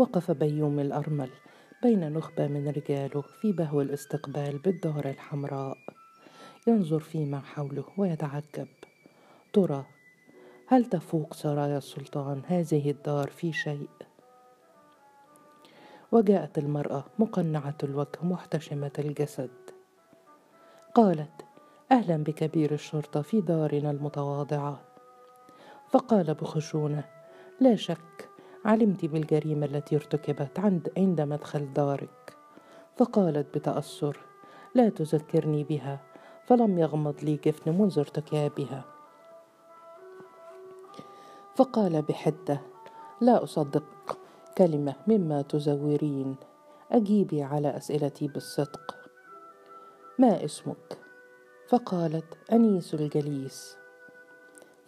وقف بيوم الأرمل بين نخبة من رجاله في بهو الاستقبال بالدار الحمراء. ينظر فيما حوله ويتعجب. ترى هل تفوق سرايا السلطان هذه الدار في شيء؟ وجاءت المرأة مقنعة الوجه محتشمة الجسد. قالت أهلا بكبير الشرطة في دارنا المتواضعة. فقال بخشونة لا شك علمت بالجريمة التي ارتكبت عند عند مدخل دارك. فقالت بتأثر لا تذكرني بها فلم يغمض لي جفن منذ ارتكابها. فقال بحدة لا أصدق كلمة مما تزورين أجيبي على أسئلتي بالصدق. ما اسمك؟ فقالت أنيس الجليس.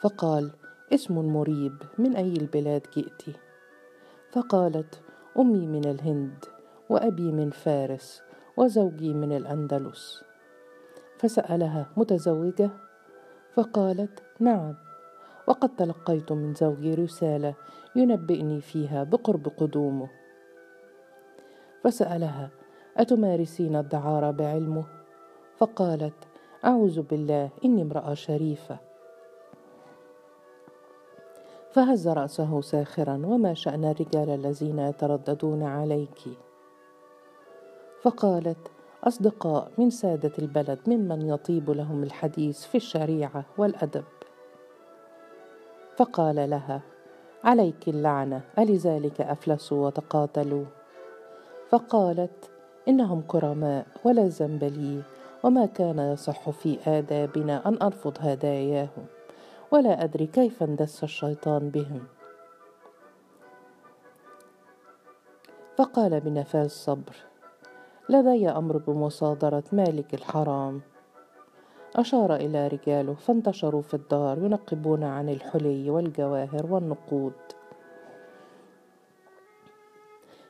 فقال اسم مريب من أي البلاد جئت؟ فقالت أمي من الهند وأبي من فارس وزوجي من الأندلس. فسألها متزوجة فقالت نعم. وقد تلقيت من زوجي رسالة ينبئني فيها بقرب قدومه. فسألها أتمارسين الدعارة بعلمه؟ فقالت أعوذ بالله إني امرأة شريفة. فهز رأسه ساخرا وما شأن الرجال الذين يترددون عليك؟ فقالت أصدقاء من سادة البلد ممن يطيب لهم الحديث في الشريعة والأدب. فقال لها عليك اللعنة ألذلك افلسوا وتقاتلوا؟ فقالت إنهم كرماء ولا ذنب لي وما كان يصح في آدابنا أن أرفض هداياهم. ولا أدري كيف اندس الشيطان بهم. فقال بنفاذ صبر لدي أمر بمصادرة مالك الحرام. أشار إلى رجاله فانتشروا في الدار ينقبون عن الحلي والجواهر والنقود.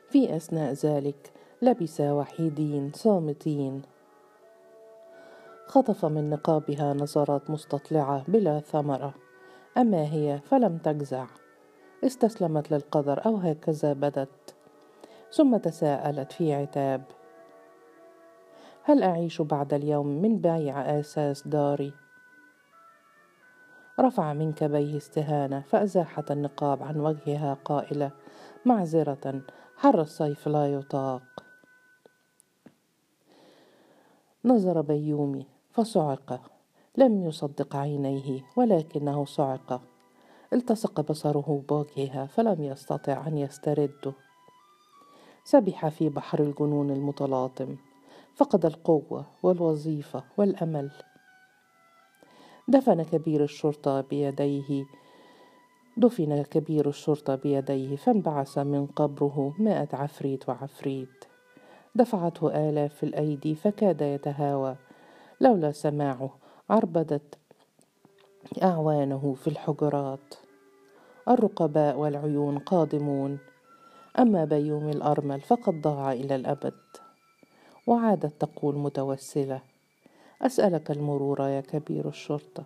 في أثناء ذلك لبسا وحيدين صامتين خطف من نقابها نظرات مستطلعة بلا ثمرة. أما هي فلم تجزع. استسلمت للقدر أو هكذا بدت. ثم تساءلت في عتاب. هل أعيش بعد اليوم من بيع أساس داري؟ رفع من كبيه استهانة فأزاحت النقاب عن وجهها قائلة معذرة حر الصيف لا يطاق. نظر بيومي فصعق. لم يصدق عينيه ولكنه صعق. التصق بصره بوجهها فلم يستطع أن يسترده. سبح في بحر الجنون المتلاطم. فقد القوة والوظيفة والأمل. دفن كبير الشرطة بيديه. دفن كبير الشرطة بيديه فانبعث من قبره مائة عفريت وعفريت. دفعته آلاف الأيدي فكاد يتهاوى. لولا سماعه عربدت أعوانه في الحجرات. الرقباء والعيون قادمون أما بيوم الأرمل فقد ضاع إلى الأبد. وعادت تقول متوسلة أسألك المرور يا كبير الشرطة.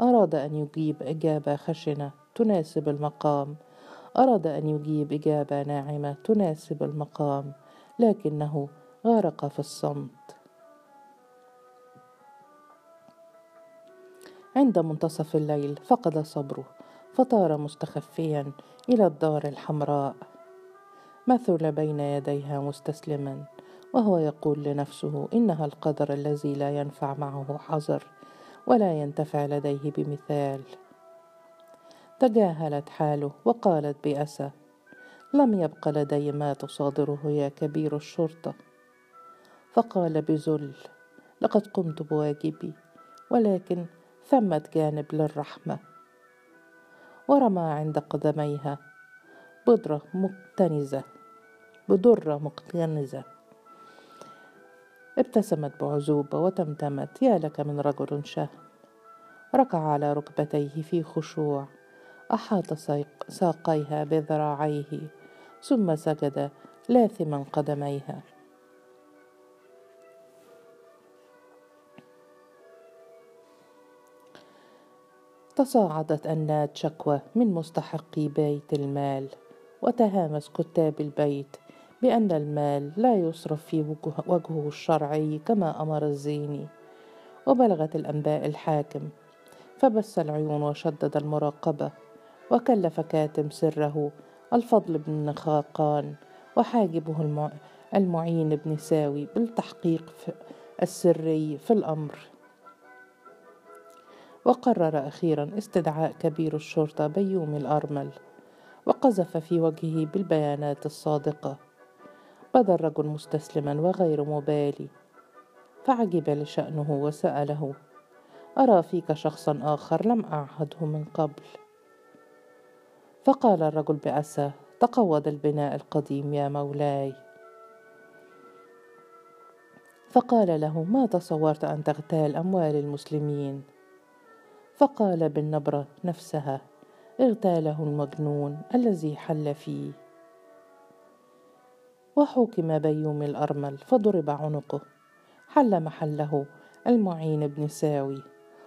أراد أن يجيب إجابة خشنة تناسب المقام. أراد أن يجيب إجابة ناعمة تناسب المقام لكنه غرق في الصمت. عند منتصف الليل فقد صبره فطار مستخفيا إلى الدار الحمراء. مثل بين يديها مستسلما وهو يقول لنفسه إنها القدر الذي لا ينفع معه حذر ولا ينتفع لديه بمثال. تجاهلت حاله وقالت بأسى لم يبق لدي ما تصادره يا كبير الشرطة. فقال بذل لقد قمت بواجبي ولكن ثمة جانب للرحمة. ورمى عند قدميها بضرة مكتنزة بدرة مكتنزة. ابتسمت بعزوبة وتمتمت يا لك من رجل شهم ركع على ركبتيه في خشوع أحاط ساقيها بذراعيه ثم سجد لاثما قدميها. تصاعدت أنات شكوى من مستحقي بيت المال وتهامس كتاب البيت بأن المال لا يصرف في وجهه الشرعي كما أمر الزيني. وبلغت الأنباء الحاكم فبس العيون وشدد المراقبة وكلف كاتم سره الفضل بن خاقان وحاجبه المعين بن ساوي بالتحقيق السري في الأمر. وقرر أخيرا استدعاء كبير الشرطة بيومي الأرمل وقذف في وجهه بالبيانات الصادقة. بدا الرجل مستسلما وغير مبالي. فعجب لشأنه وسأله أرى فيك شخصا آخر لم أعهده من قبل. فقال الرجل بأسى تقوض البناء القديم يا مولاي. فقال له ما تصورت أن تغتال أموال المسلمين؟ فقال بالنبرة نفسها اغتاله المجنون الذي حل فيه. وحكم بيوم الأرمل فضرب عنقه. حل محله المعين بن ساوي.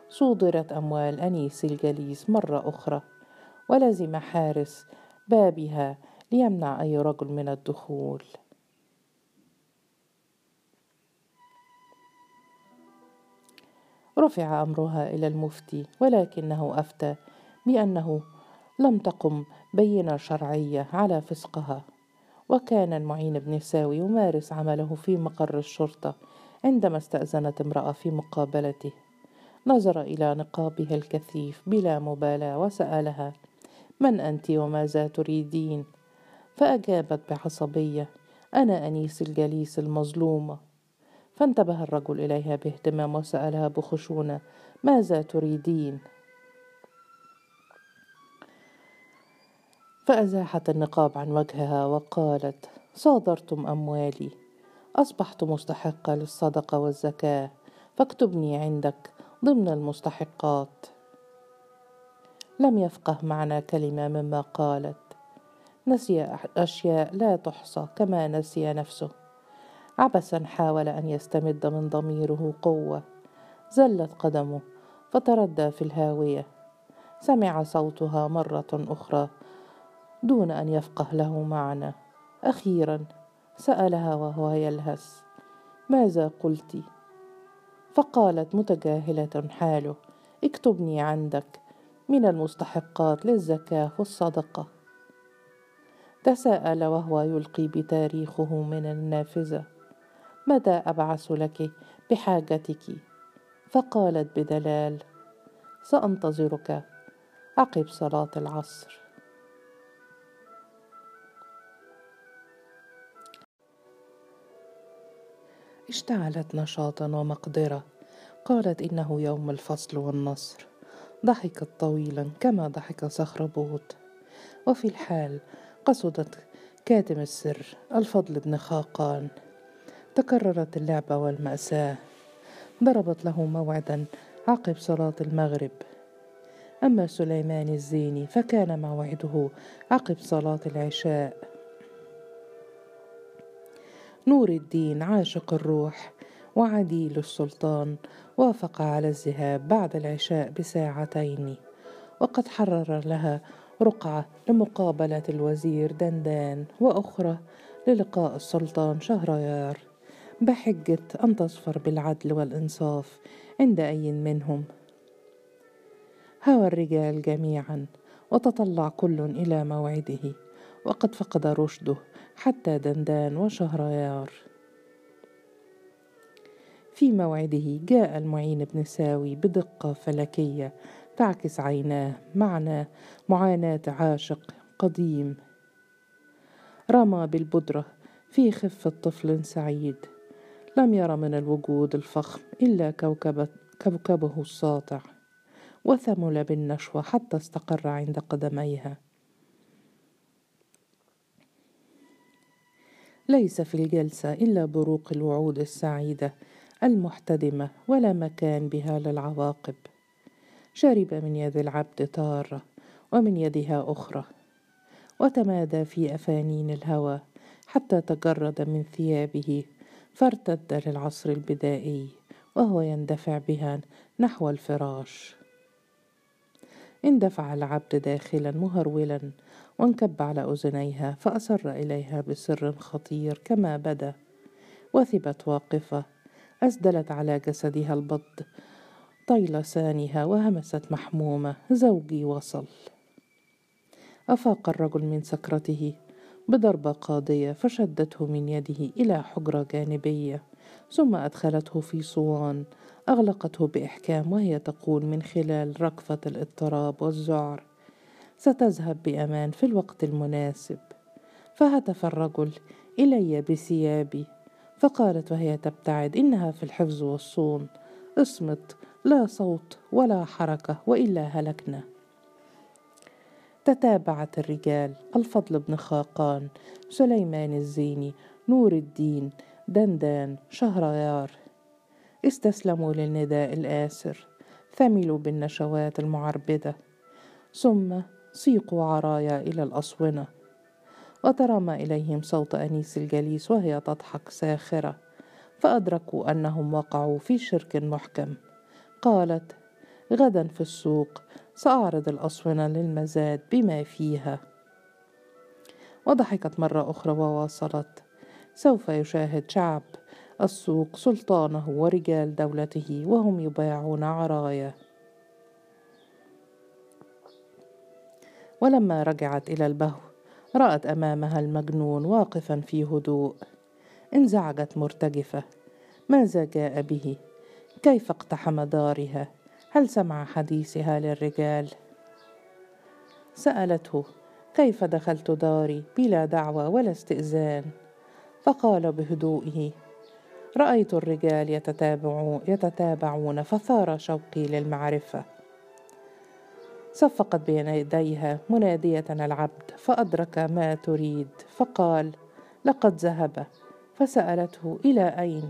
صودرت أموال أنيس الجليس مرة أخرى. ولزم حارس بابها ليمنع أي رجل من الدخول. رفع أمرها إلى المفتي ولكنه أفتى بأنه لم تقم بينة شرعية على فسقها. وكان المعين بن ساوي يمارس عمله في مقر الشرطة عندما استأذنت امرأة في مقابلته. نظر إلى نقابها الكثيف بلا مبالاة وسألها من أنت وماذا تريدين فأجابت بعصبية أنا أنيس الجليس المظلومة فانتبه الرجل إليها باهتمام وسألها بخشونة ماذا تريدين؟ فأزاحت النقاب عن وجهها وقالت صادرتم أموالي. أصبحت مستحقة للصدقة والزكاة. فاكتبني عندك ضمن المستحقات. لم يفقه معنى كلمة مما قالت. نسي أشياء لا تحصى كما نسي نفسه. عبثا حاول أن يستمد من ضميره قوة. زلت قدمه فتردى في الهاوية. سمع صوتها مرة أخرى دون أن يفقه له معنى. أخيرا سألها وهو يلهث ماذا قلت؟ فقالت متجاهلة حاله اكتبني عندك من المستحقات للزكاة والصدقة. تساءل وهو يلقي بتاريخه من النافذة. متى أبعث لك بحاجتك؟ فقالت بدلال سأنتظرك. عقب صلاة العصر. اشتعلت نشاطا ومقدرة. قالت إنه يوم الفصل والنصر. ضحكت طويلا كما ضحك صخربوط وفي الحال قصدت كاتم السر الفضل بن خاقان. تكررت اللعبة والمأساة. ضربت له موعدا عقب صلاة المغرب. أما سليمان الزيني فكان موعده عقب صلاة العشاء. نور الدين عاشق الروح وعديل السلطان وافق على الذهاب بعد العشاء بساعتين. وقد حرر لها رقعة لمقابلة الوزير دندان وأخرى للقاء السلطان شهريار. بحجة أن تصفر بالعدل والإنصاف عند أي منهم. هوى الرجال جميعا وتطلع كل إلى موعده وقد فقد رشده حتى دندان وشهريار. في موعده جاء المعين بن ساوي بدقة فلكية تعكس عيناه معنى معاناة عاشق قديم. رمى بالبدرة في خفة طفل سعيد. لم ير من الوجود الفخم إلا كوكب كوكبه الساطع وثمل بالنشوة حتى استقر عند قدميها. ليس في الجلسة إلا بروق الوعود السعيدة المحتدمة ولا مكان بها للعواقب. شرب من يد العبد تارة ومن يدها أخرى وتمادى في أفانين الهوى حتى تجرد من ثيابه فارتد للعصر البدائي وهو يندفع بها نحو الفراش. اندفع العبد داخلا مهرولا وانكب على أذنيها فأسر إليها بسر خطير كما بدا. وثبت واقفة أسدلت على جسدها البض طيل لسانها وهمست محمومة زوجي وصل. أفاق الرجل من سكرته بضربة قاضية فشدته من يده إلى حجرة جانبية ثم أدخلته في صوان أغلقته بإحكام وهي تقول من خلال رقفة الاضطراب والذعر ستذهب بأمان في الوقت المناسب. فهتف الرجل إلي بثيابي فقالت وهي تبتعد إنها في الحفظ والصون اصمت لا صوت ولا حركة وإلا هلكنا. تتابعت الرجال الفضل بن خاقان سليمان الزيني نور الدين دندان شهريار. استسلموا للنداء الآسر ثملوا بالنشوات المعربدة. ثم سيقوا عرايا إلى الأصونة. وترمى إليهم صوت أنيس الجليس وهي تضحك ساخرة. فأدركوا أنهم وقعوا في شرك محكم. قالت غدا في السوق سأعرض الأصونة للمزاد بما فيها. وضحكت مرة أخرى وواصلت. سوف يشاهد شعب السوق سلطانه ورجال دولته وهم يبايعون عرايا. ولما رجعت إلى البهو رأت أمامها المجنون واقفا في هدوء. انزعجت مرتجفة. ماذا جاء به؟ كيف اقتحم دارها؟ هل سمع حديثها للرجال؟ سألته كيف دخلت داري بلا دعوة ولا استئذان؟ فقال بهدوئه رأيت الرجال يتتابعون, يتتابعون فثار شوقي للمعرفة. صفقت بين يديها منادية العبد فأدرك ما تريد فقال لقد ذهب. فسألته إلى أين؟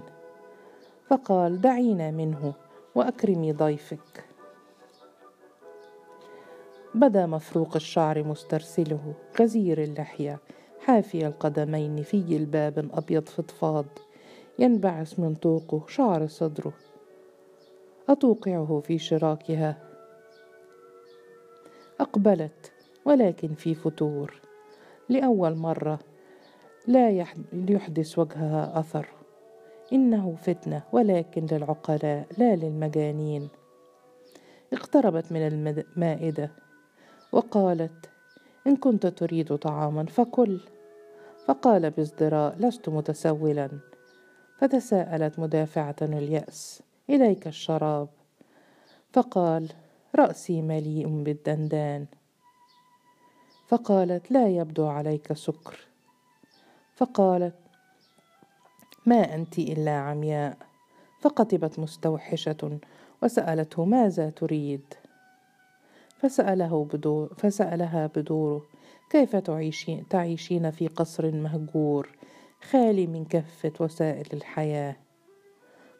فقال دعينا منه. وأكرمي ضيفك. بدا مفروق الشعر مسترسله غزير اللحية حافي القدمين في جلباب أبيض فضفاض ينبعث من طوقه شعر صدره. أتوقعه في شراكها. أقبلت ولكن في فتور. لأول مرة لا يحدث وجهها أثر. إنه فتنة ولكن للعقلاء لا للمجانين. اقتربت من المائدة وقالت إن كنت تريد طعاما فكل. فقال بازدراء لست متسولا. فتساءلت مدافعة اليأس إليك الشراب. فقال رأسي مليء بالدندان. فقالت لا يبدو عليك سكر. فقالت ما أنت إلا عمياء. فقتبت مستوحشة وسألته ماذا تريد. فسأله بدور فسألها بدوره كيف تعيشين, تعيشين في قصر مهجور خالي من كافة وسائل الحياة؟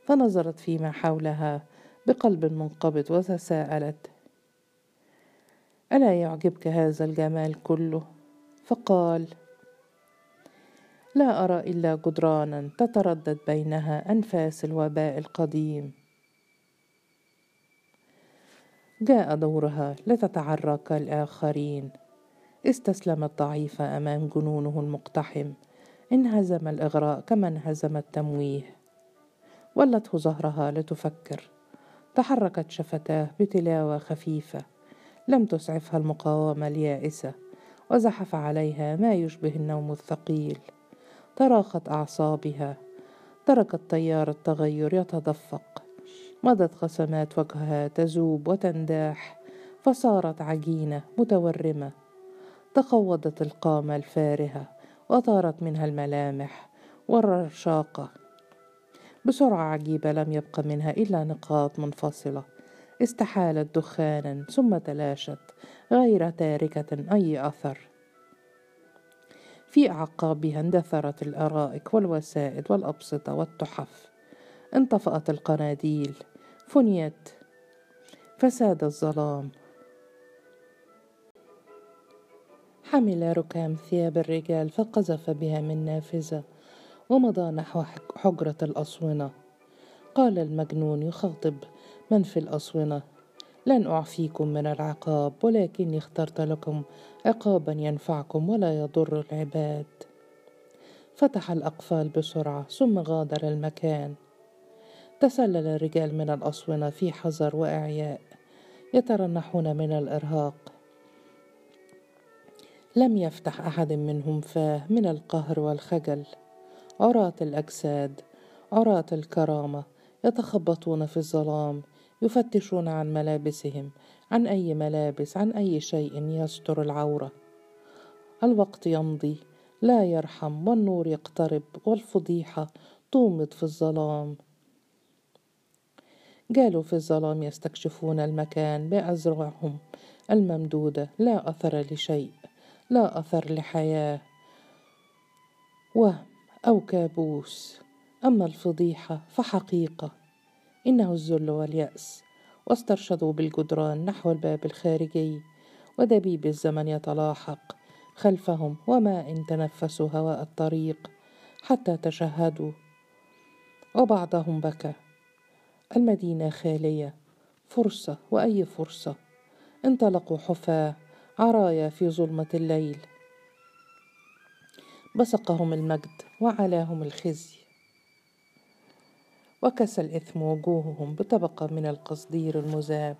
فنظرت فيما حولها بقلب منقبض وتساءلت. ألا يعجبك هذا الجمال كله؟ فقال لا أرى إلا جدرانا تتردد بينها أنفاس الوباء القديم. جاء دورها لتتعرى كالآخرين استسلمت ضعيفة أمام جنونه المقتحم. انهزم الإغراء كما انهزم التمويه. ولته ظهرها لتفكر. تحركت شفتاه بتلاوة خفيفة. لم تسعفها المقاومة اليائسة. وزحف عليها ما يشبه النوم الثقيل. تراخت أعصابها. تركت تيار التغير يتدفق. مضت قسمات وجهها تذوب وتنداح. فصارت عجينة متورمة. تقوضت القامة الفارهة. وطارت منها الملامح والرشاقة. بسرعة عجيبة لم يبق منها إلا نقاط منفصلة. استحالت دخانا ثم تلاشت غير تاركة أي أثر. في أعقابها اندثرت الأرائك والوسائد والأبسطة والتحف. انطفأت القناديل فنيت فساد الظلام. حمل ركام ثياب الرجال فقذف بها من نافذة ومضى نحو حجرة الأصونة. قال المجنون يخاطب من في الأصونة؟ لن أعفيكم من العقاب ولكني اخترت لكم عقابا ينفعكم ولا يضر العباد. فتح الأقفال بسرعة ثم غادر المكان. تسلل الرجال من الأسونة في حذر وإعياء يترنحون من الإرهاق. لم يفتح أحد منهم فاه من القهر والخجل. عراة الأجساد عراة الكرامة يتخبطون في الظلام يفتشون عن ملابسهم عن أي ملابس عن أي شيء يستر العورة. الوقت يمضي لا يرحم والنور يقترب والفضيحة تومض في الظلام. جالوا في الظلام يستكشفون المكان بأزرعهم. الممدودة لا أثر لشيء لا أثر لحياة. وهم أو كابوس. أما الفضيحة فحقيقة. إنه الذل واليأس. واسترشدوا بالجدران نحو الباب الخارجي. ودبيب الزمن يتلاحق. خلفهم وما إن تنفسوا هواء الطريق. حتى تشهدوا. وبعضهم بكى. المدينة خالية. فرصة وأي فرصة؟ انطلقوا حفاة. عرايا في ظلمة الليل. بصقهم المجد وعلاهم الخزي. وكسى الإثم وجوههم بطبقة من القصدير المذاب.